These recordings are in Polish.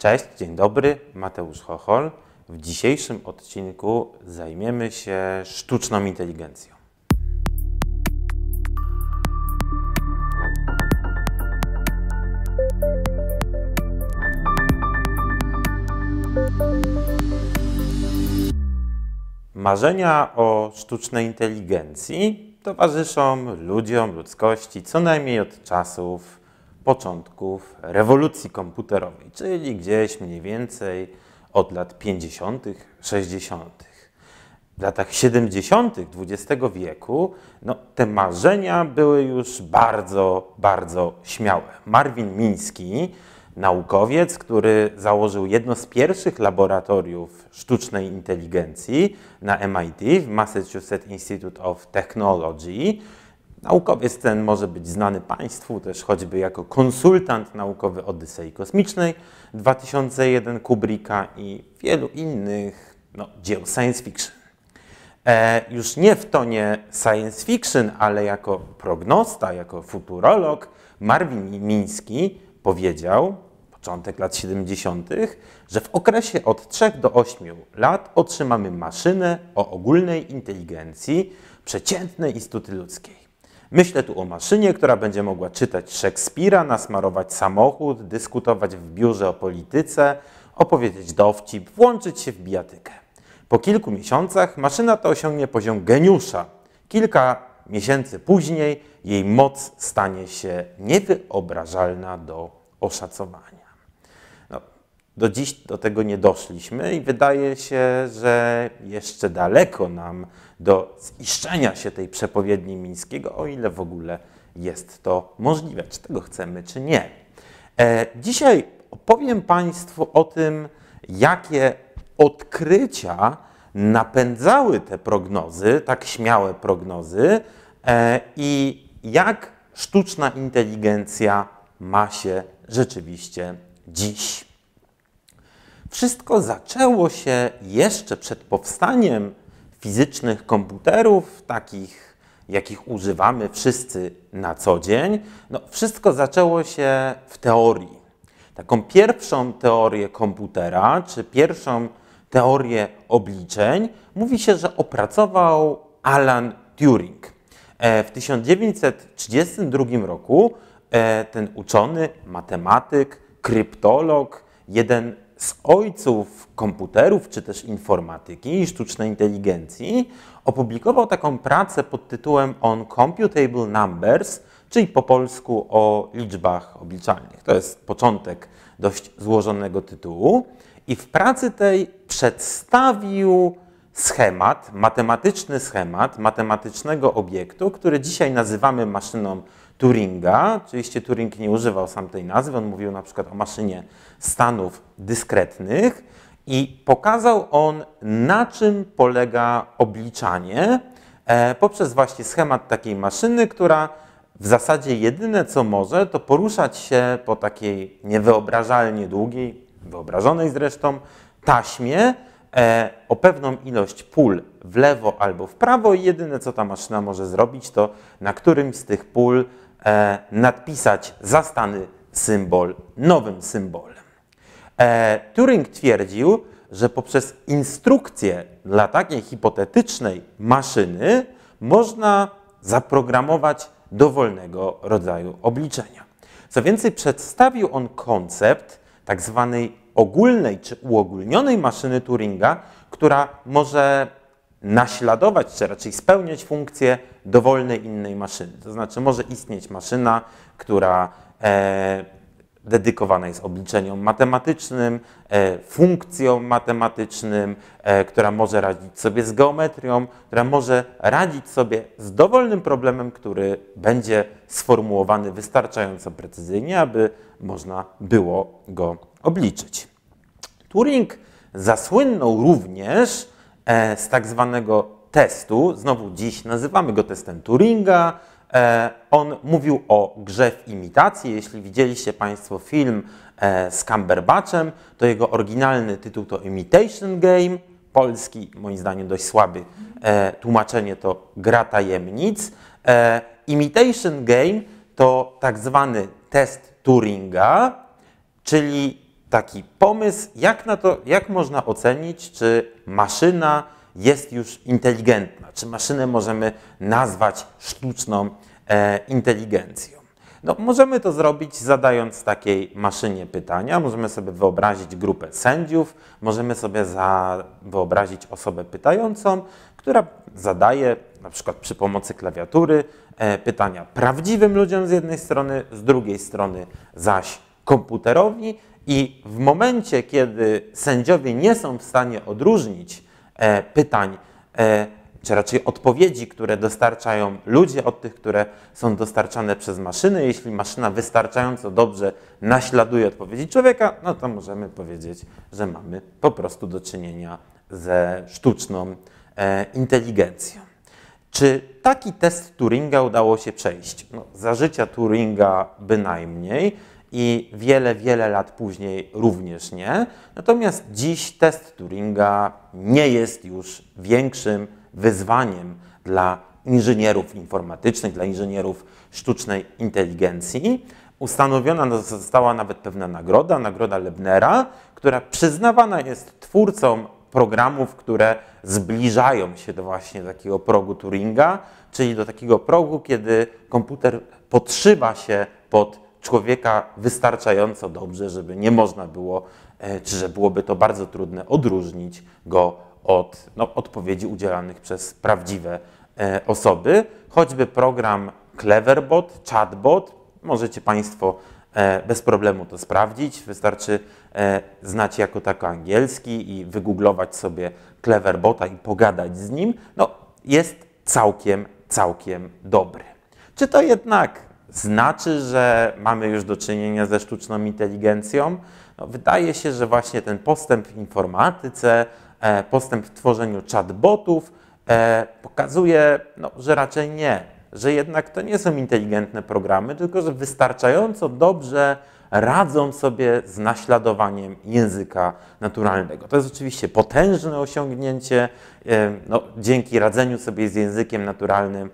Cześć, dzień dobry, Mateusz Chochol. W dzisiejszym odcinku zajmiemy się sztuczną inteligencją. Marzenia o sztucznej inteligencji towarzyszą ludziom, ludzkości co najmniej od czasów początków rewolucji komputerowej, czyli gdzieś mniej więcej od lat 50., 60. W latach 70. XX wieku no, te marzenia były już bardzo, bardzo śmiałe. Marvin Miński, naukowiec, który założył jedno z pierwszych laboratoriów sztucznej inteligencji na MIT, w Massachusetts Institute of Technology. Naukowiec ten może być znany Państwu też choćby jako konsultant naukowy Odysei Kosmicznej 2001 Kubricka i wielu innych no, dzieł science fiction. E, już nie w tonie science fiction, ale jako prognosta, jako futurolog, Marvin Miński powiedział, początek lat 70., że w okresie od 3 do 8 lat otrzymamy maszynę o ogólnej inteligencji przeciętnej istoty ludzkiej. Myślę tu o maszynie, która będzie mogła czytać Szekspira, nasmarować samochód, dyskutować w biurze o polityce, opowiedzieć dowcip, włączyć się w bijatykę. Po kilku miesiącach maszyna ta osiągnie poziom geniusza. Kilka miesięcy później jej moc stanie się niewyobrażalna do oszacowania. No, do dziś do tego nie doszliśmy i wydaje się, że jeszcze daleko nam do ziszczenia się tej przepowiedni Mińskiego, o ile w ogóle jest to możliwe, czy tego chcemy, czy nie. E, dzisiaj opowiem Państwu o tym, jakie odkrycia napędzały te prognozy, tak śmiałe prognozy, e, i jak sztuczna inteligencja ma się rzeczywiście dziś. Wszystko zaczęło się jeszcze przed powstaniem fizycznych komputerów, takich jakich używamy wszyscy na co dzień. No, wszystko zaczęło się w teorii. Taką pierwszą teorię komputera, czy pierwszą teorię obliczeń, mówi się, że opracował Alan Turing. E, w 1932 roku e, ten uczony, matematyk, kryptolog, jeden z ojców komputerów, czy też informatyki i sztucznej inteligencji, opublikował taką pracę pod tytułem On Computable Numbers, czyli po polsku o liczbach obliczalnych. To jest początek dość złożonego tytułu. I w pracy tej przedstawił schemat, matematyczny schemat matematycznego obiektu, który dzisiaj nazywamy maszyną Turinga. Oczywiście Turing nie używał sam tej nazwy, on mówił na przykład o maszynie stanów dyskretnych i pokazał on, na czym polega obliczanie e, poprzez właśnie schemat takiej maszyny, która w zasadzie jedyne co może, to poruszać się po takiej niewyobrażalnie długiej, wyobrażonej zresztą, taśmie e, o pewną ilość pól w lewo albo w prawo i jedyne co ta maszyna może zrobić, to na którymś z tych pól nadpisać zastany symbol nowym symbolem. E, Turing twierdził, że poprzez instrukcję dla takiej hipotetycznej maszyny można zaprogramować dowolnego rodzaju obliczenia. Co więcej, przedstawił on koncept tak zwanej ogólnej czy uogólnionej maszyny Turinga, która może naśladować, czy raczej spełniać funkcję dowolnej innej maszyny. To znaczy może istnieć maszyna, która e, dedykowana jest obliczeniom matematycznym, e, funkcjom matematycznym, e, która może radzić sobie z geometrią, która może radzić sobie z dowolnym problemem, który będzie sformułowany wystarczająco precyzyjnie, aby można było go obliczyć. Turing zasłynął również z tak zwanego testu, znowu dziś nazywamy go testem Turinga, E, on mówił o grze w imitacji. Jeśli widzieliście Państwo film e, z Cumberbatchem, to jego oryginalny tytuł to Imitation Game. Polski, moim zdaniem dość słaby, e, tłumaczenie to gra tajemnic. Imitation Game to tak zwany test Turinga, czyli taki pomysł, jak, na to, jak można ocenić, czy maszyna jest już inteligentna, czy maszynę możemy nazwać sztuczną e, inteligencją. No, możemy to zrobić zadając takiej maszynie pytania. Możemy sobie wyobrazić grupę sędziów, możemy sobie za, wyobrazić osobę pytającą, która zadaje na przykład przy pomocy klawiatury e, pytania prawdziwym ludziom z jednej strony, z drugiej strony zaś komputerowi i w momencie, kiedy sędziowie nie są w stanie odróżnić e, pytań, e, czy raczej odpowiedzi, które dostarczają ludzie od tych, które są dostarczane przez maszyny, jeśli maszyna wystarczająco dobrze naśladuje odpowiedzi człowieka, no to możemy powiedzieć, że mamy po prostu do czynienia ze sztuczną e, inteligencją. Czy taki test Turinga udało się przejść? No, za życia Turinga bynajmniej i wiele, wiele lat później również nie. Natomiast dziś test Turinga nie jest już większym wyzwaniem dla inżynierów informatycznych, dla inżynierów sztucznej inteligencji. Ustanowiona została nawet pewna nagroda, nagroda Lebnera, która przyznawana jest twórcom programów, które zbliżają się do właśnie takiego progu Turinga, czyli do takiego progu, kiedy komputer podszywa się pod człowieka wystarczająco dobrze, żeby nie można było, e, czy że byłoby to bardzo trudne odróżnić go od no, odpowiedzi udzielanych przez prawdziwe e, osoby. Choćby program Cleverbot, chatbot, możecie Państwo e, bez problemu to sprawdzić. Wystarczy znać jako tako angielski i wygooglować sobie Cleverbota i pogadać z nim. No, jest całkiem, całkiem dobry. Czy to jednak znaczy, że mamy już do czynienia ze sztuczną inteligencją? No, wydaje się, że właśnie ten postęp w informatyce, E, postęp w tworzeniu chatbotów e, pokazuje, no, że raczej nie, że jednak to nie są inteligentne programy, tylko że wystarczająco dobrze radzą sobie z naśladowaniem języka naturalnego. To jest oczywiście potężne osiągnięcie. E, no, dzięki radzeniu sobie z językiem naturalnym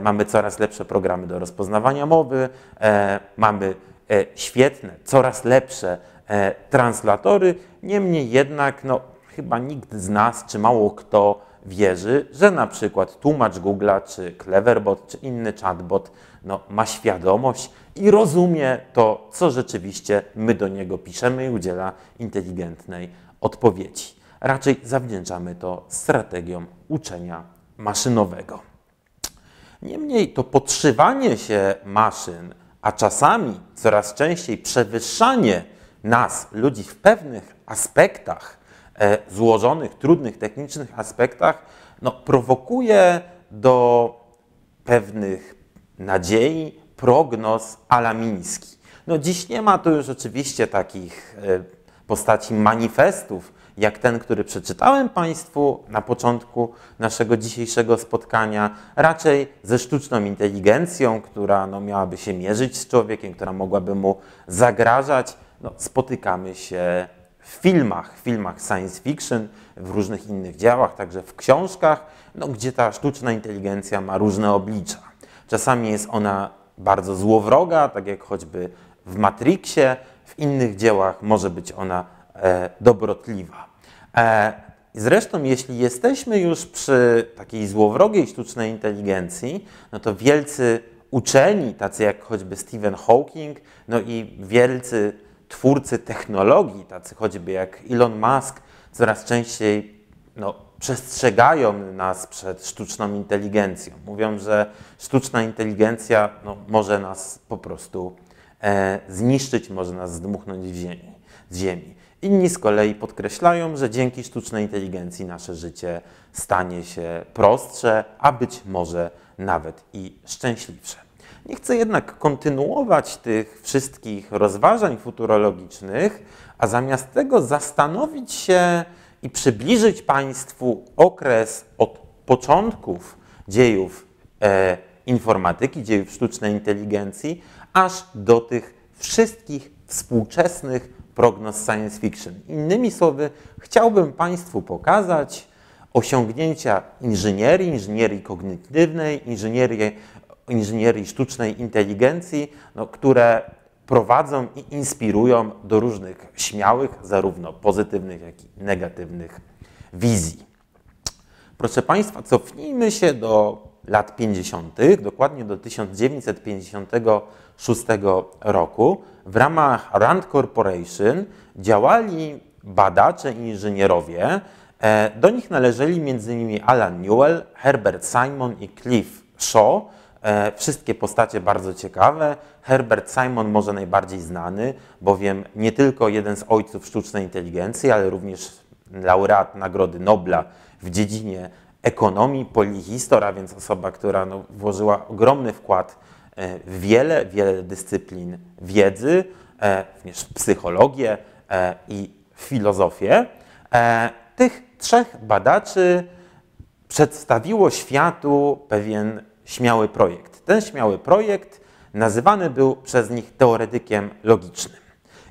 mamy coraz lepsze programy do rozpoznawania mowy, mamy świetne, coraz lepsze translatory. Niemniej jednak no, chyba nikt z nas, czy mało kto wierzy, że na przykład tłumacz Google'a, czy Cleverbot, czy inny chatbot no, ma świadomość i rozumie to, co rzeczywiście my do niego piszemy i udziela inteligentnej odpowiedzi. Raczej zawdzięczamy to strategiom uczenia maszynowego. Niemniej to podszywanie się maszyn, a czasami coraz częściej przewyższanie nas, ludzi w pewnych aspektach E, złożonych, trudnych, technicznych aspektach no, prowokuje do pewnych nadziei, prognoz alamiński. No dziś nie ma tu już oczywiście takich e, postaci manifestów, jak ten, który przeczytałem Państwu na początku naszego dzisiejszego spotkania, raczej ze sztuczną inteligencją, która no, miałaby się mierzyć z człowiekiem, która mogłaby mu zagrażać. No, spotykamy się w filmach, w filmach science fiction, w różnych innych dziełach, także w książkach, no, gdzie ta sztuczna inteligencja ma różne oblicza. Czasami jest ona bardzo złowroga, tak jak choćby w Matrixie, w innych dziełach może być ona e, dobrotliwa. E, zresztą, jeśli jesteśmy już przy takiej złowrogiej sztucznej inteligencji, no to wielcy uczeni, tacy jak choćby Stephen Hawking, no i wielcy twórcy technologii, tacy choćby jak Elon Musk, coraz częściej no, przestrzegają nas przed sztuczną inteligencją. Mówią, że sztuczna inteligencja no, może nas po prostu e, zniszczyć, może nas zdmuchnąć w ziemi, z ziemi. Inni z kolei podkreślają, że dzięki sztucznej inteligencji nasze życie stanie się prostsze, a być może nawet i szczęśliwsze. Nie chcę jednak kontynuować tych wszystkich rozważań futurologicznych, a zamiast tego zastanowić się i przybliżyć Państwu okres od początków dziejów e, informatyki, dziejów sztucznej inteligencji, aż do tych wszystkich współczesnych prognoz science fiction. Innymi słowy, chciałbym Państwu pokazać osiągnięcia inżynierii, inżynierii kognitywnej, inżynierii inżynierii sztucznej inteligencji, no, które prowadzą i inspirują do różnych śmiałych, zarówno pozytywnych, jak i negatywnych wizji. Proszę Państwa, cofnijmy się do lat 50., dokładnie do 1956 roku. W ramach Rand Corporation działali badacze i inżynierowie. E, do nich należeli m.in. Alan Newell, Herbert Simon i Cliff Shaw. E, wszystkie postacie bardzo ciekawe. Herbert Simon może najbardziej znany, bowiem nie tylko jeden z ojców sztucznej inteligencji, ale również laureat Nagrody Nobla w dziedzinie ekonomii, polihistor, a więc osoba, która no, włożyła ogromny wkład e, w wiele, wiele dyscyplin wiedzy, również w psychologię i filozofię. Tych trzech badaczy przedstawiło światu pewien śmiały projekt. Ten śmiały projekt nazywany był przez nich teoretykiem logicznym.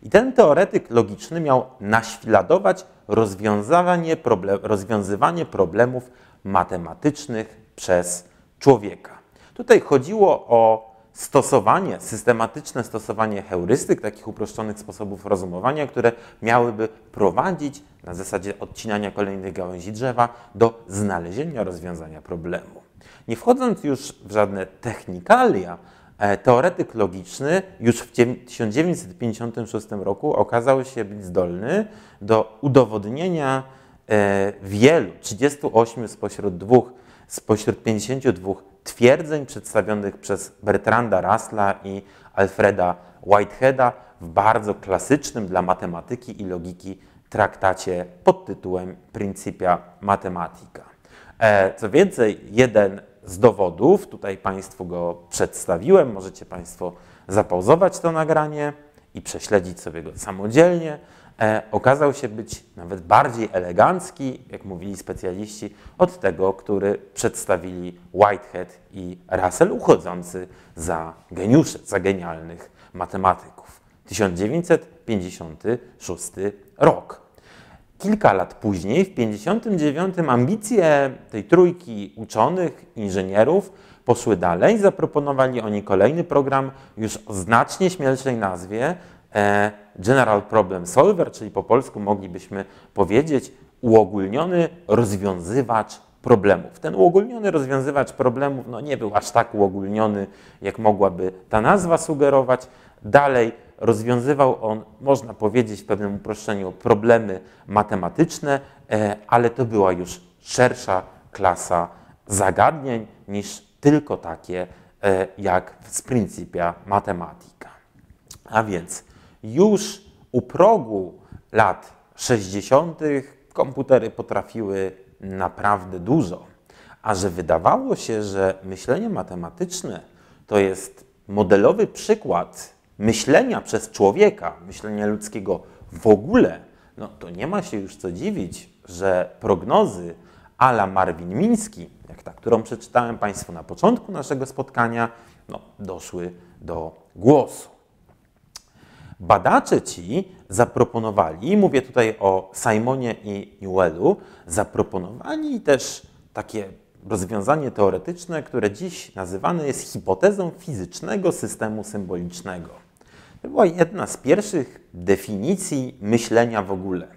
I ten teoretyk logiczny miał naśladować rozwiązywanie, problem, rozwiązywanie problemów matematycznych przez człowieka. Tutaj chodziło o stosowanie, systematyczne stosowanie heurystyk, takich uproszczonych sposobów rozumowania, które miałyby prowadzić na zasadzie odcinania kolejnych gałęzi drzewa do znalezienia rozwiązania problemu. Nie wchodząc już w żadne technikalia, e, teoretyk logiczny już w 1956 roku okazał się być zdolny do udowodnienia e, wielu, 38 spośród dwóch, spośród 52 twierdzeń przedstawionych przez Bertranda Russella i Alfreda Whiteheada w bardzo klasycznym dla matematyki i logiki traktacie pod tytułem Principia Mathematica. E, co więcej, jeden z dowodów, tutaj Państwu go przedstawiłem, możecie Państwo zapauzować to nagranie i prześledzić sobie go samodzielnie, e, okazał się być nawet bardziej elegancki, jak mówili specjaliści, od tego, który przedstawili Whitehead i Russell, uchodzący za geniuszy, za genialnych matematyków. 1956 rok. Kilka lat później, w 1959, ambicje tej trójki uczonych, inżynierów poszły dalej. Zaproponowali oni kolejny program już o znacznie śmielszej nazwie e, General Problem Solver, czyli po polsku moglibyśmy powiedzieć uogólniony rozwiązywacz problemów. Ten uogólniony rozwiązywacz problemów no nie był aż tak uogólniony, jak mogłaby ta nazwa sugerować. Dalej rozwiązywał on, można powiedzieć w pewnym uproszczeniu, problemy matematyczne, e, ale to była już szersza klasa zagadnień niż tylko takie e, jak z Principia Mathematica. A więc już u progu lat 60. komputery potrafiły naprawdę dużo, a że wydawało się, że myślenie matematyczne to jest modelowy przykład myślenia przez człowieka, myślenia ludzkiego w ogóle, no to nie ma się już co dziwić, że prognozy ala Marvin Miński, jak ta, którą przeczytałem Państwu na początku naszego spotkania, no, doszły do głosu. Badacze ci zaproponowali, mówię tutaj o Simonie i Newellu, zaproponowali też takie rozwiązanie teoretyczne, które dziś nazywane jest hipotezą fizycznego systemu symbolicznego. To była jedna z pierwszych definicji myślenia w ogóle.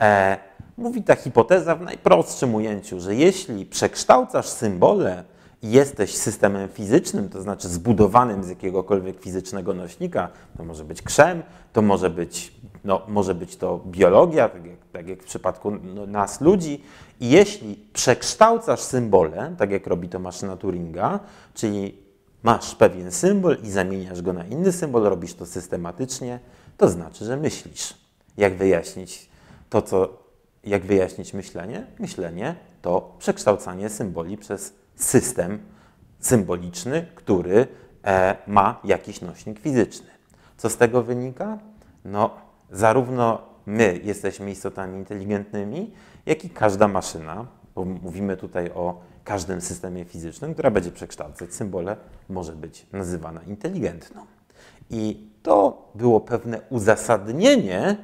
E, mówi ta hipoteza w najprostszym ujęciu, że jeśli przekształcasz symbole i jesteś systemem fizycznym, to znaczy zbudowanym z jakiegokolwiek fizycznego nośnika, to może być krzem, to może być, no, może być to biologia, tak jak, tak jak w przypadku no, nas ludzi. I jeśli przekształcasz symbole, tak jak robi to maszyna Turinga, czyli masz pewien symbol i zamieniasz go na inny symbol, robisz to systematycznie, to znaczy, że myślisz. Jak wyjaśnić to, co, jak wyjaśnić myślenie? Myślenie to przekształcanie symboli przez system symboliczny, który e, ma jakiś nośnik fizyczny. Co z tego wynika? No, zarówno my jesteśmy istotami inteligentnymi, jak i każda maszyna, bo mówimy tutaj o każdym systemie fizycznym, która będzie przekształcać symbole, może być nazywana inteligentną. I to było pewne uzasadnienie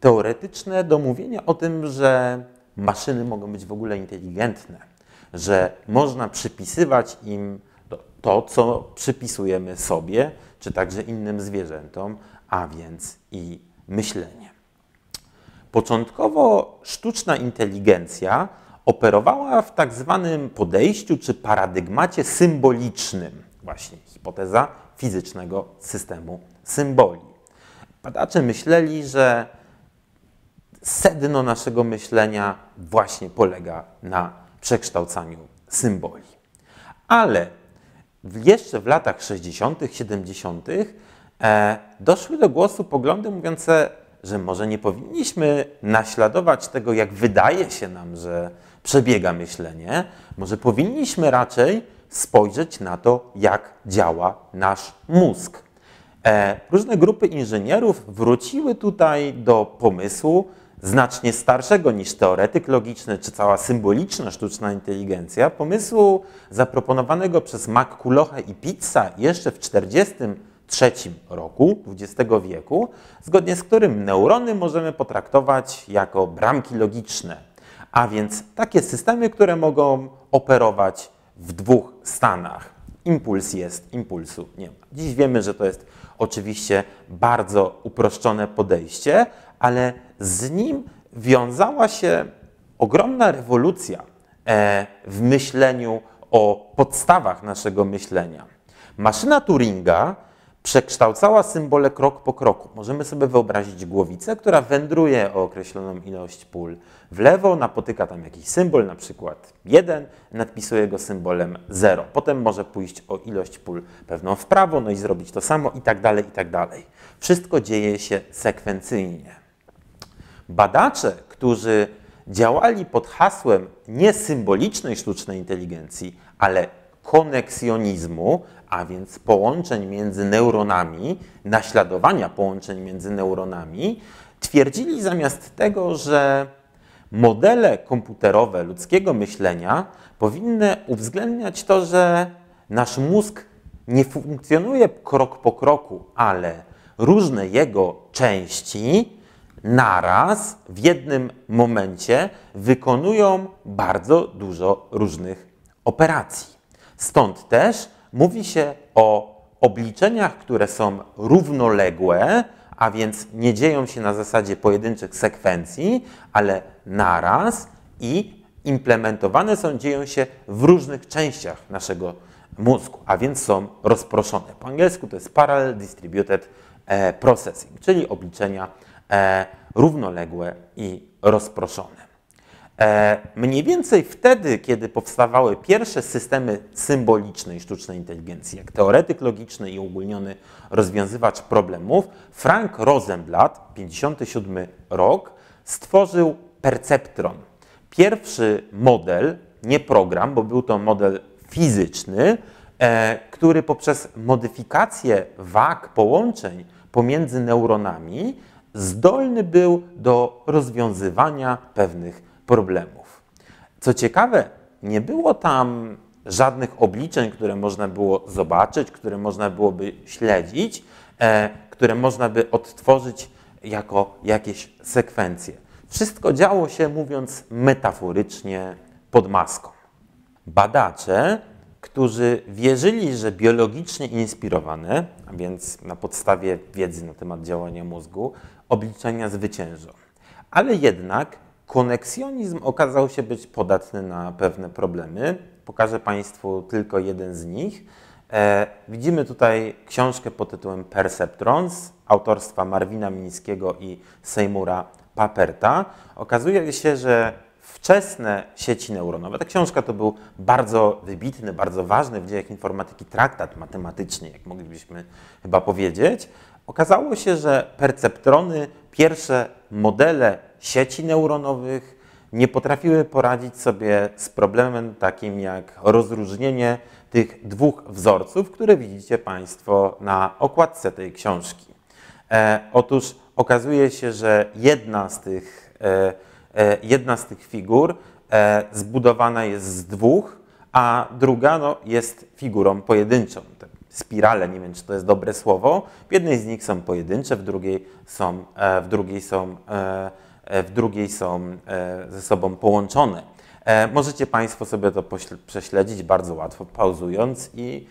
teoretyczne do mówienia o tym, że maszyny mogą być w ogóle inteligentne, że można przypisywać im to, co przypisujemy sobie, czy także innym zwierzętom, a więc i myślenie. Początkowo sztuczna inteligencja operowała w tak zwanym podejściu czy paradygmacie symbolicznym, właśnie hipoteza fizycznego systemu symboli. Badacze myśleli, że sedno naszego myślenia właśnie polega na przekształcaniu symboli. Ale jeszcze w latach 60., 70. E, doszły do głosu poglądy mówiące, że może nie powinniśmy naśladować tego, jak wydaje się nam, że przebiega myślenie, może powinniśmy raczej spojrzeć na to, jak działa nasz mózg. E, różne grupy inżynierów wróciły tutaj do pomysłu znacznie starszego niż teoretyk logiczny czy cała symboliczna sztuczna inteligencja, pomysłu zaproponowanego przez McCullochę i Pizza jeszcze w 1943 roku XX wieku, zgodnie z którym neurony możemy potraktować jako bramki logiczne, a więc takie systemy, które mogą operować w dwóch stanach. Impuls jest, impulsu nie ma. Dziś wiemy, że to jest oczywiście bardzo uproszczone podejście, ale z nim wiązała się ogromna rewolucja e, w myśleniu o podstawach naszego myślenia. Maszyna Turinga przekształcała symbole krok po kroku. Możemy sobie wyobrazić głowicę, która wędruje o określoną ilość pól w lewo, napotyka tam jakiś symbol, na przykład 1, nadpisuje go symbolem 0. Potem może pójść o ilość pól pewną w prawo, no i zrobić to samo i tak dalej, i tak dalej. Wszystko dzieje się sekwencyjnie. Badacze, którzy działali pod hasłem nie symbolicznej sztucznej inteligencji, ale koneksjonizmu, a więc połączeń między neuronami, naśladowania połączeń między neuronami, twierdzili zamiast tego, że modele komputerowe ludzkiego myślenia powinny uwzględniać to, że nasz mózg nie funkcjonuje krok po kroku, ale różne jego części naraz w jednym momencie wykonują bardzo dużo różnych operacji. Stąd też mówi się o obliczeniach, które są równoległe, a więc nie dzieją się na zasadzie pojedynczych sekwencji, ale naraz i implementowane są, dzieją się w różnych częściach naszego mózgu, a więc są rozproszone. Po angielsku to jest Parallel Distributed e, Processing, czyli obliczenia e, równoległe i rozproszone. E, mniej więcej wtedy, kiedy powstawały pierwsze systemy symbolicznej sztucznej inteligencji, jak teoretyk logiczny i ogólniony rozwiązywacz problemów, Frank Rosenblatt, 57 rok, stworzył perceptron. Pierwszy model, nie program, bo był to model fizyczny, e, który poprzez modyfikację wag połączeń pomiędzy neuronami zdolny był do rozwiązywania pewnych problemów. Co ciekawe, nie było tam żadnych obliczeń, które można było zobaczyć, które można byłoby śledzić, e, które można by odtworzyć jako jakieś sekwencje. Wszystko działo się, mówiąc metaforycznie, pod maską. Badacze, którzy wierzyli, że biologicznie inspirowane, a więc na podstawie wiedzy na temat działania mózgu, obliczenia zwyciężą. Ale jednak koneksjonizm okazał się być podatny na pewne problemy. Pokażę Państwu tylko jeden z nich. E, widzimy tutaj książkę pod tytułem Perceptrons autorstwa Marwina Mińskiego i Seymoura Paperta. Okazuje się, że wczesne sieci neuronowe, ta książka to był bardzo wybitny, bardzo ważny w dziejach informatyki traktat matematyczny, jak moglibyśmy chyba powiedzieć, Okazało się, że perceptrony, pierwsze modele sieci neuronowych nie potrafiły poradzić sobie z problemem takim jak rozróżnienie tych dwóch wzorców, które widzicie Państwo na okładce tej książki. E, otóż okazuje się, że jedna z tych, e, e, jedna z tych figur e, zbudowana jest z dwóch, a druga no, jest figurą pojedynczą spirale, nie wiem czy to jest dobre słowo. W jednej z nich są pojedyncze, w drugiej są, e, w drugiej są, e, e, w drugiej są ze sobą połączone. Możecie Państwo sobie to prześledzić bardzo łatwo, pauzując i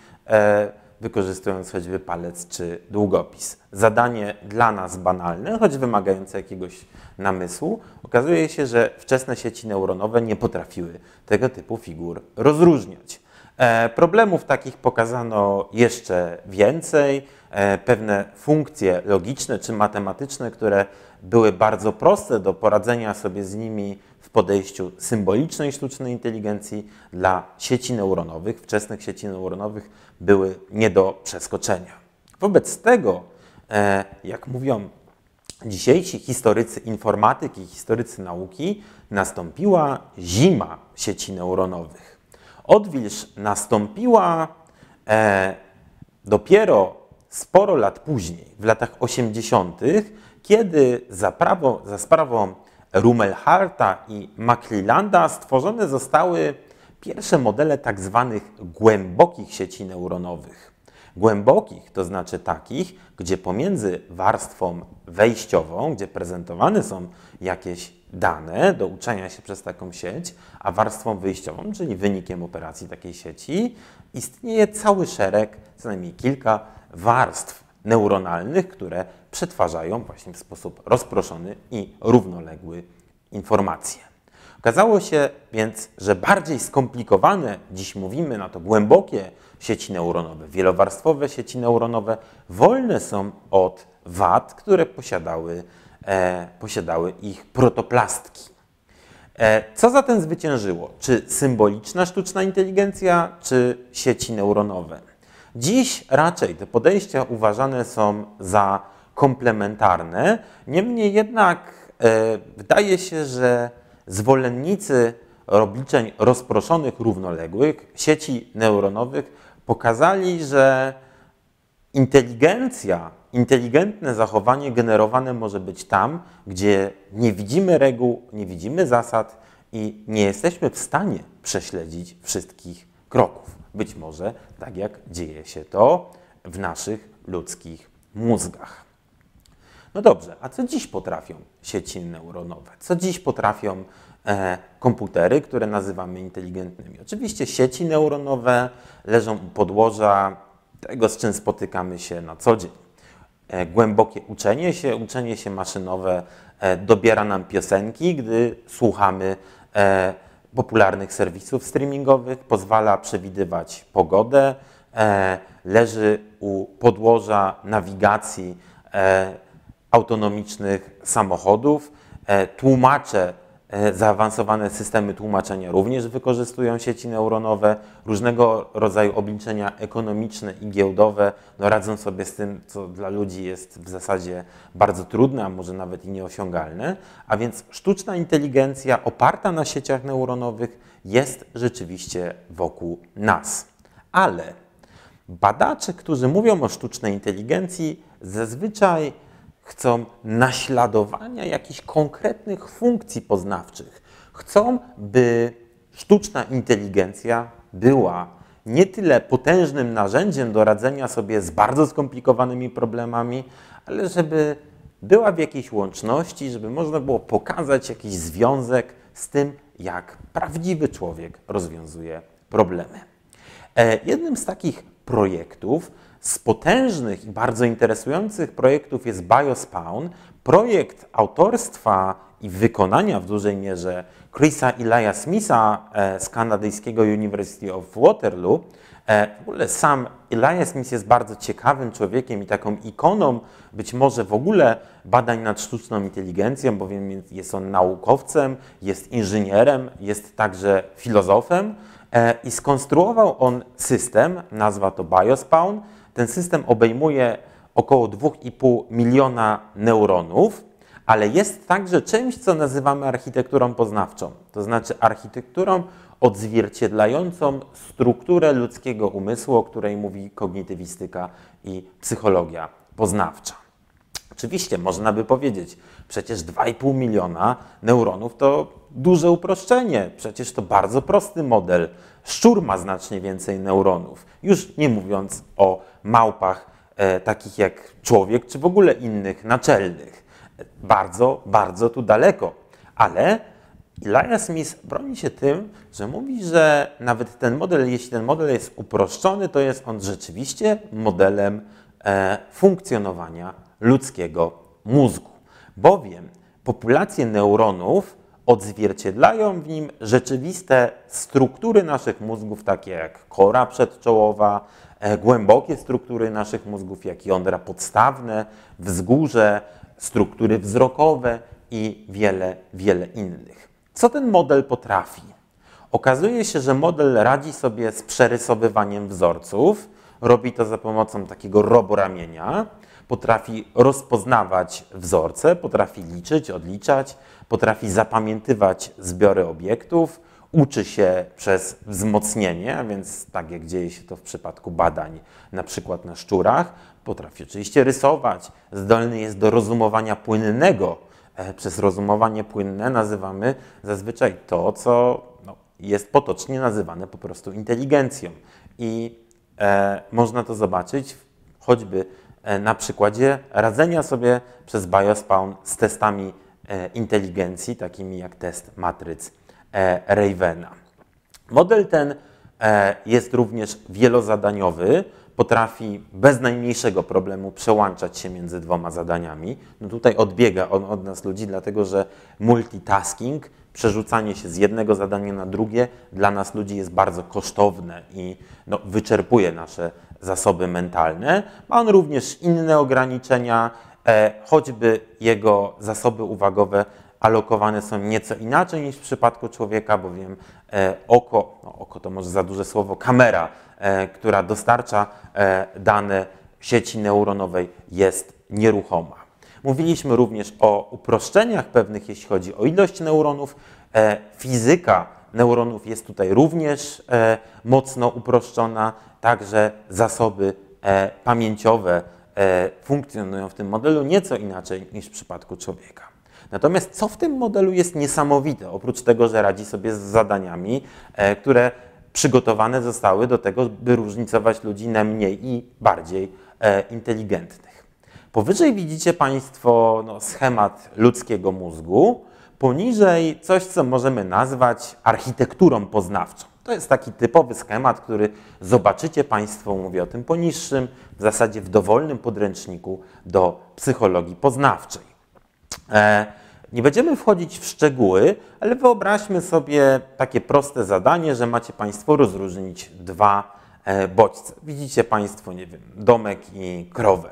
wykorzystując choćby palec czy długopis. Zadanie dla nas banalne, choć wymagające jakiegoś namysłu, okazuje się, że wczesne sieci neuronowe nie potrafiły tego typu figur rozróżniać. E, problemów takich pokazano jeszcze więcej. E, pewne funkcje logiczne czy matematyczne, które były bardzo proste do poradzenia sobie z nimi w podejściu symbolicznej sztucznej inteligencji dla sieci neuronowych, wczesnych sieci neuronowych, były nie do przeskoczenia. Wobec tego, e, jak mówią dzisiejsi historycy informatyki, historycy nauki, nastąpiła zima sieci neuronowych. Odwilż nastąpiła e, dopiero sporo lat później, w latach 80., kiedy za, prawo, za sprawą Rumelharta i McClellanda stworzone zostały pierwsze modele tak zwanych głębokich sieci neuronowych. Głębokich to znaczy takich, gdzie pomiędzy warstwą wejściową, gdzie prezentowane są jakieś dane do uczenia się przez taką sieć, a warstwą wyjściową, czyli wynikiem operacji takiej sieci, istnieje cały szereg, co najmniej kilka warstw neuronalnych, które przetwarzają właśnie w sposób rozproszony i równoległy informacje. Okazało się więc, że bardziej skomplikowane, dziś mówimy na to głębokie sieci neuronowe, wielowarstwowe sieci neuronowe, wolne są od wad, które posiadały, e, posiadały ich protoplastki. E, co zatem zwyciężyło? Czy symboliczna sztuczna inteligencja, czy sieci neuronowe? Dziś raczej te podejścia uważane są za komplementarne, niemniej jednak e, wydaje się, że zwolennicy obliczeń rozproszonych, równoległych, sieci neuronowych pokazali, że inteligencja, inteligentne zachowanie generowane może być tam, gdzie nie widzimy reguł, nie widzimy zasad i nie jesteśmy w stanie prześledzić wszystkich kroków. Być może tak jak dzieje się to w naszych ludzkich mózgach. No dobrze, a co dziś potrafią sieci neuronowe? Co dziś potrafią komputery, które nazywamy inteligentnymi? Oczywiście sieci neuronowe leżą u podłoża tego, z czym spotykamy się na co dzień. E, głębokie uczenie się, uczenie się maszynowe e, dobiera nam piosenki, gdy słuchamy e, popularnych serwisów streamingowych, pozwala przewidywać pogodę, e, leży u podłoża nawigacji e, autonomicznych samochodów, e, tłumacze Zaawansowane systemy tłumaczenia również wykorzystują sieci neuronowe, różnego rodzaju obliczenia ekonomiczne i giełdowe no radzą sobie z tym, co dla ludzi jest w zasadzie bardzo trudne, a może nawet i nieosiągalne. A więc sztuczna inteligencja oparta na sieciach neuronowych jest rzeczywiście wokół nas. Ale badacze, którzy mówią o sztucznej inteligencji, zazwyczaj chcą naśladowania jakichś konkretnych funkcji poznawczych. Chcą, by sztuczna inteligencja była nie tyle potężnym narzędziem do radzenia sobie z bardzo skomplikowanymi problemami, ale żeby była w jakiejś łączności, żeby można było pokazać jakiś związek z tym, jak prawdziwy człowiek rozwiązuje problemy. E, jednym z takich projektów z potężnych i bardzo interesujących projektów jest BioSpawn, projekt autorstwa i wykonania w dużej mierze Chrisa Elia Smitha e, z kanadyjskiego University of Waterloo. E, w ogóle sam Elias Smith jest bardzo ciekawym człowiekiem i taką ikoną być może w ogóle badań nad sztuczną inteligencją, bowiem jest on naukowcem, jest inżynierem, jest także filozofem e, i skonstruował on system, nazwa to BioSpawn, ten system obejmuje około 2,5 miliona neuronów, ale jest także czymś, co nazywamy architekturą poznawczą, to znaczy architekturą odzwierciedlającą strukturę ludzkiego umysłu, o której mówi kognitywistyka i psychologia poznawcza. Oczywiście można by powiedzieć, przecież 2,5 miliona neuronów to duże uproszczenie, przecież to bardzo prosty model. Szczur ma znacznie więcej neuronów, już nie mówiąc o małpach e, takich jak człowiek, czy w ogóle innych naczelnych. Bardzo, bardzo tu daleko. Ale Elijah Smith broni się tym, że mówi, że nawet ten model, jeśli ten model jest uproszczony, to jest on rzeczywiście modelem e, funkcjonowania ludzkiego mózgu. Bowiem populacje neuronów odzwierciedlają w nim rzeczywiste struktury naszych mózgów, takie jak kora przedczołowa, e, głębokie struktury naszych mózgów, jak jądra podstawne, wzgórze, struktury wzrokowe i wiele, wiele innych. Co ten model potrafi? Okazuje się, że model radzi sobie z przerysowywaniem wzorców, robi to za pomocą takiego roboramienia, potrafi rozpoznawać wzorce, potrafi liczyć, odliczać, potrafi zapamiętywać zbiory obiektów, uczy się przez wzmocnienie, a więc tak jak dzieje się to w przypadku badań, na przykład na szczurach, potrafi oczywiście rysować, zdolny jest do rozumowania płynnego. E, przez rozumowanie płynne nazywamy zazwyczaj to, co no, jest potocznie nazywane po prostu inteligencją. I e, można to zobaczyć choćby na przykładzie radzenia sobie przez Biospawn z testami e, inteligencji, takimi jak test matryc e, Ravena. Model ten e, jest również wielozadaniowy, potrafi bez najmniejszego problemu przełączać się między dwoma zadaniami. No tutaj odbiega on od nas ludzi, dlatego że multitasking, przerzucanie się z jednego zadania na drugie dla nas ludzi jest bardzo kosztowne i no, wyczerpuje nasze zasoby mentalne. Ma on również inne ograniczenia, e, choćby jego zasoby uwagowe alokowane są nieco inaczej niż w przypadku człowieka, bowiem e, oko, no oko to może za duże słowo, kamera, e, która dostarcza dane sieci neuronowej jest nieruchoma. Mówiliśmy również o uproszczeniach pewnych, jeśli chodzi o ilość neuronów. Fizyka neuronów jest tutaj również mocno uproszczona, także zasoby e, pamięciowe funkcjonują w tym modelu nieco inaczej niż w przypadku człowieka. Natomiast co w tym modelu jest niesamowite, oprócz tego, że radzi sobie z zadaniami, które przygotowane zostały do tego, by różnicować ludzi na mniej i bardziej inteligentnych. Powyżej widzicie Państwo no, schemat ludzkiego mózgu, Poniżej coś, co możemy nazwać architekturą poznawczą. To jest taki typowy schemat, który zobaczycie Państwo, mówię o tym poniższym, w zasadzie w dowolnym podręczniku do psychologii poznawczej. E, nie będziemy wchodzić w szczegóły, ale wyobraźmy sobie takie proste zadanie, że macie Państwo rozróżnić dwa e, bodźce. Widzicie Państwo, nie wiem, domek i krowę.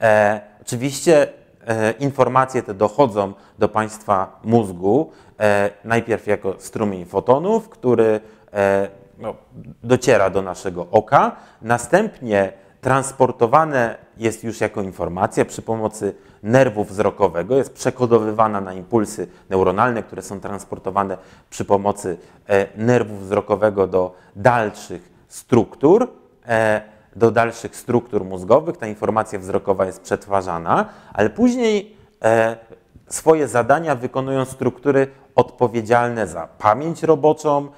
E, oczywiście E, informacje te dochodzą do Państwa mózgu, e, najpierw jako strumień fotonów, który no, dociera do naszego oka, następnie transportowane jest już jako informacja przy pomocy nerwu wzrokowego, jest przekodowywana na impulsy neuronalne, które są transportowane przy pomocy nerwu wzrokowego do dalszych struktur do dalszych struktur mózgowych, ta informacja wzrokowa jest przetwarzana, ale później e, swoje zadania wykonują struktury odpowiedzialne za pamięć roboczą, e,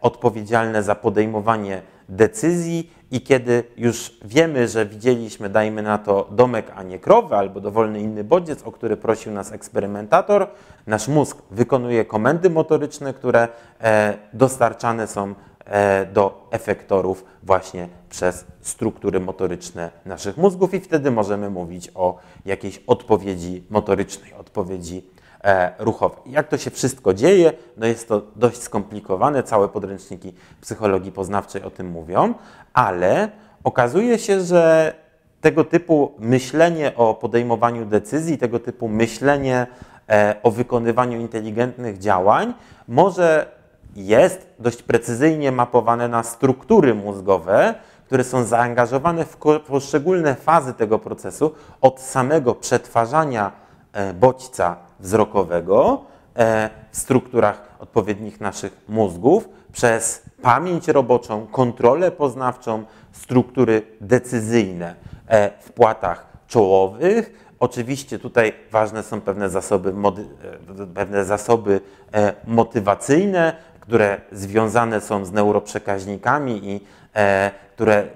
odpowiedzialne za podejmowanie decyzji i kiedy już wiemy, że widzieliśmy, dajmy na to, domek, a nie krowę, albo dowolny inny bodziec, o który prosił nas eksperymentator, nasz mózg wykonuje komendy motoryczne, które e, dostarczane są E, do efektorów właśnie przez struktury motoryczne naszych mózgów i wtedy możemy mówić o jakiejś odpowiedzi motorycznej, odpowiedzi e, ruchowej. Jak to się wszystko dzieje? No jest to dość skomplikowane, całe podręczniki psychologii poznawczej o tym mówią, ale okazuje się, że tego typu myślenie o podejmowaniu decyzji, tego typu myślenie e, o wykonywaniu inteligentnych działań może jest dość precyzyjnie mapowane na struktury mózgowe, które są zaangażowane w poszczególne fazy tego procesu, od samego przetwarzania e, bodźca wzrokowego e, w strukturach odpowiednich naszych mózgów, przez pamięć roboczą, kontrolę poznawczą, struktury decyzyjne e, w płatach czołowych. Oczywiście tutaj ważne są pewne zasoby, pewne zasoby motywacyjne, które związane są z neuroprzekaźnikami i e, które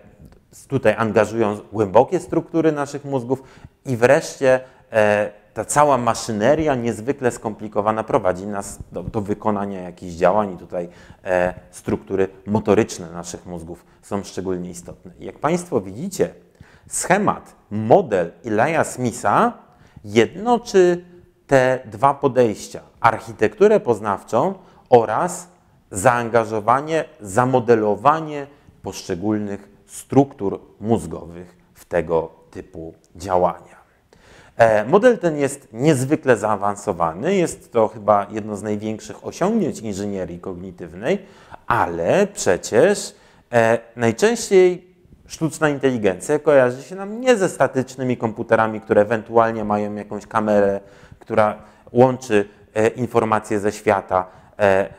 tutaj angażują głębokie struktury naszych mózgów i wreszcie e, ta cała maszyneria niezwykle skomplikowana prowadzi nas do, do wykonania jakichś działań i tutaj e, struktury motoryczne naszych mózgów są szczególnie istotne. Jak Państwo widzicie, schemat, model Ilaya Smitha jednoczy te dwa podejścia, architekturę poznawczą oraz zaangażowanie, zamodelowanie poszczególnych struktur mózgowych w tego typu działania. E, model ten jest niezwykle zaawansowany, jest to chyba jedno z największych osiągnięć inżynierii kognitywnej, ale przecież e, najczęściej sztuczna inteligencja kojarzy się nam nie ze statycznymi komputerami, które ewentualnie mają jakąś kamerę, która łączy e, informacje ze świata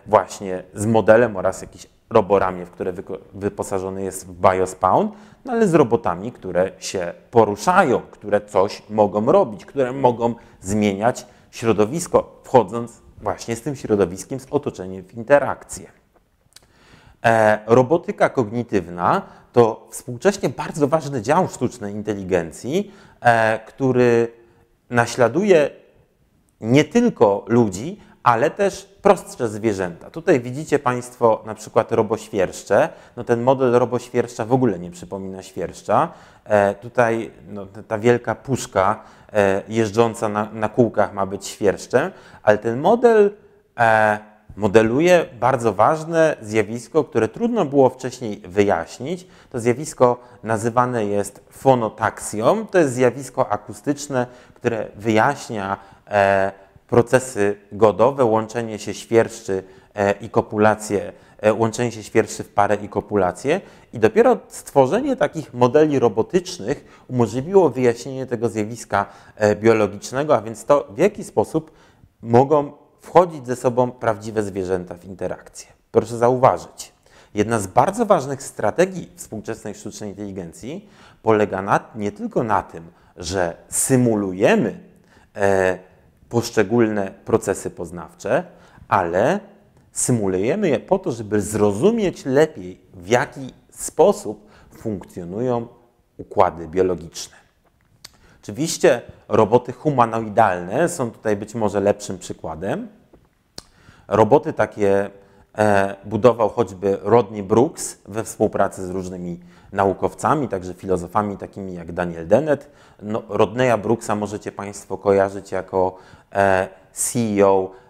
właśnie z modelem oraz jakiś roboramię, w które wyposażony jest w BioSpawn, no ale z robotami, które się poruszają, które coś mogą robić, które mogą zmieniać środowisko, wchodząc właśnie z tym środowiskiem, z otoczeniem w interakcję. E, robotyka kognitywna to współcześnie bardzo ważny dział sztucznej inteligencji, e, który naśladuje nie tylko ludzi, ale też prostsze zwierzęta. Tutaj widzicie Państwo na przykład roboświerszcze. No ten model roboświerszcza w ogóle nie przypomina świerszcza. E, tutaj no, ta wielka puszka e, jeżdżąca na, na, kółkach ma być świerszczem, ale ten model e, modeluje bardzo ważne zjawisko, które trudno było wcześniej wyjaśnić. To zjawisko nazywane jest fonotaksją. To jest zjawisko akustyczne, które wyjaśnia e, procesy godowe, łączenie się świerszczy e, i kopulację, e, łączenie się świerszczy w parę i kopulację i dopiero stworzenie takich modeli robotycznych umożliwiło wyjaśnienie tego zjawiska e, biologicznego, a więc to w jaki sposób mogą wchodzić ze sobą prawdziwe zwierzęta w interakcję. Proszę zauważyć, jedna z bardzo ważnych strategii współczesnej sztucznej inteligencji polega na, nie tylko na tym, że symulujemy e, poszczególne procesy poznawcze, ale symulujemy je po to, żeby zrozumieć lepiej, w jaki sposób funkcjonują układy biologiczne. Oczywiście roboty humanoidalne są tutaj być może lepszym przykładem. Roboty takie budował choćby Rodney Brooks we współpracy z różnymi naukowcami, także filozofami takimi jak Daniel Dennett. No, Rodneya Brooksa możecie Państwo kojarzyć jako e, CEO, e,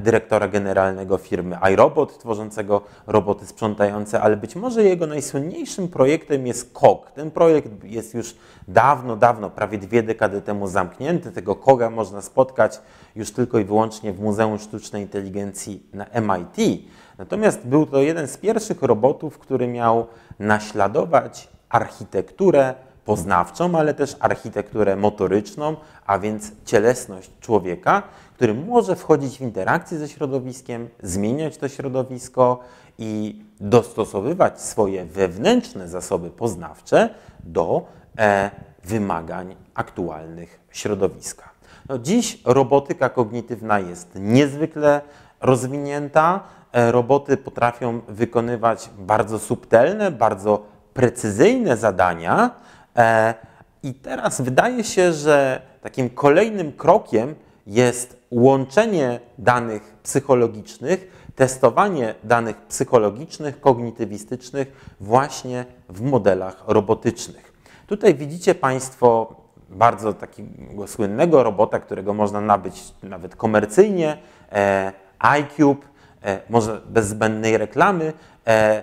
dyrektora generalnego firmy iRobot, tworzącego roboty sprzątające, ale być może jego najsłynniejszym projektem jest KOG. Ten projekt jest już dawno, dawno, prawie dwie dekady temu zamknięty. Tego KOGa można spotkać już tylko i wyłącznie w Muzeum Sztucznej Inteligencji na MIT. Natomiast był to jeden z pierwszych robotów, który miał naśladować architekturę poznawczą, ale też architekturę motoryczną, a więc cielesność człowieka, który może wchodzić w interakcję ze środowiskiem, zmieniać to środowisko i dostosowywać swoje wewnętrzne zasoby poznawcze do e, wymagań aktualnych środowiska. No, dziś robotyka kognitywna jest niezwykle rozwinięta. E, roboty potrafią wykonywać bardzo subtelne, bardzo precyzyjne zadania. E, I teraz wydaje się, że takim kolejnym krokiem jest łączenie danych psychologicznych, testowanie danych psychologicznych, kognitywistycznych właśnie w modelach robotycznych. Tutaj widzicie Państwo bardzo takiego słynnego robota, którego można nabyć nawet komercyjnie, e, iCube, e, może bez zbędnej reklamy. E,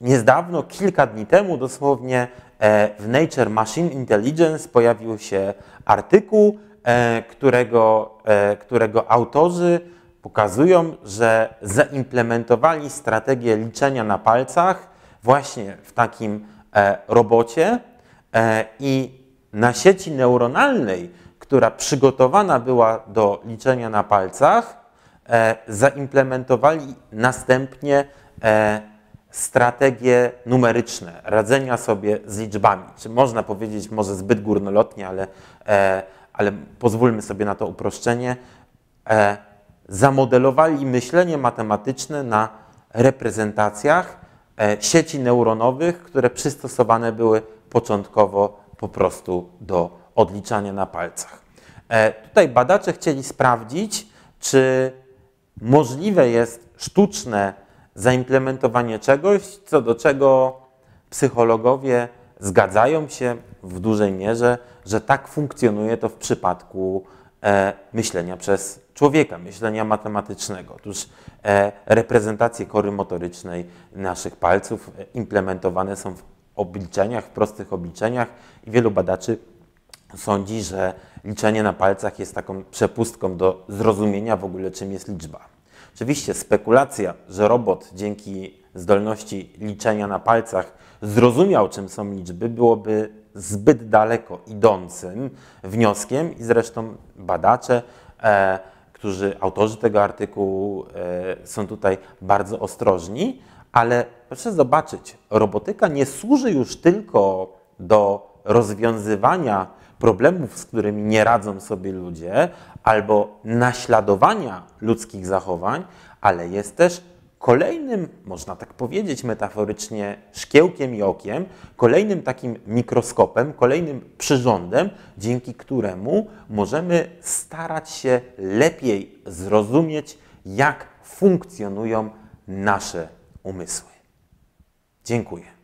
niedawno, kilka dni temu dosłownie e, w Nature Machine Intelligence pojawił się artykuł, którego, e, którego autorzy pokazują, że zaimplementowali strategię liczenia na palcach właśnie w takim robocie i na sieci neuronalnej, która przygotowana była do liczenia na palcach, e, zaimplementowali następnie e, strategie numeryczne, radzenia sobie z liczbami. Czy można powiedzieć, może zbyt górnolotnie, ale, e, ale pozwólmy sobie na to uproszczenie. E, zamodelowali myślenie matematyczne na reprezentacjach e, sieci neuronowych, które przystosowane były początkowo po prostu do odliczania na palcach. E, tutaj badacze chcieli sprawdzić, czy możliwe jest sztuczne zaimplementowanie czegoś, co do czego psychologowie zgadzają się w dużej mierze, że tak funkcjonuje to w przypadku e, myślenia przez człowieka, myślenia matematycznego. Otóż e, reprezentacje kory motorycznej naszych palców e, implementowane są w obliczeniach, w prostych obliczeniach i wielu badaczy sądzi, że liczenie na palcach jest taką przepustką do zrozumienia w ogóle, czym jest liczba. Oczywiście spekulacja, że robot dzięki zdolności liczenia na palcach zrozumiał, czym są liczby, byłoby zbyt daleko idącym wnioskiem i zresztą badacze, e, którzy, autorzy tego artykułu e, są tutaj bardzo ostrożni, ale proszę zobaczyć, robotyka nie służy już tylko do rozwiązywania problemów, z którymi nie radzą sobie ludzie, albo naśladowania ludzkich zachowań, ale jest też kolejnym, można tak powiedzieć metaforycznie, szkiełkiem i okiem, kolejnym takim mikroskopem, kolejnym przyrządem, dzięki któremu możemy starać się lepiej zrozumieć, jak funkcjonują nasze umysły. Dziękuję.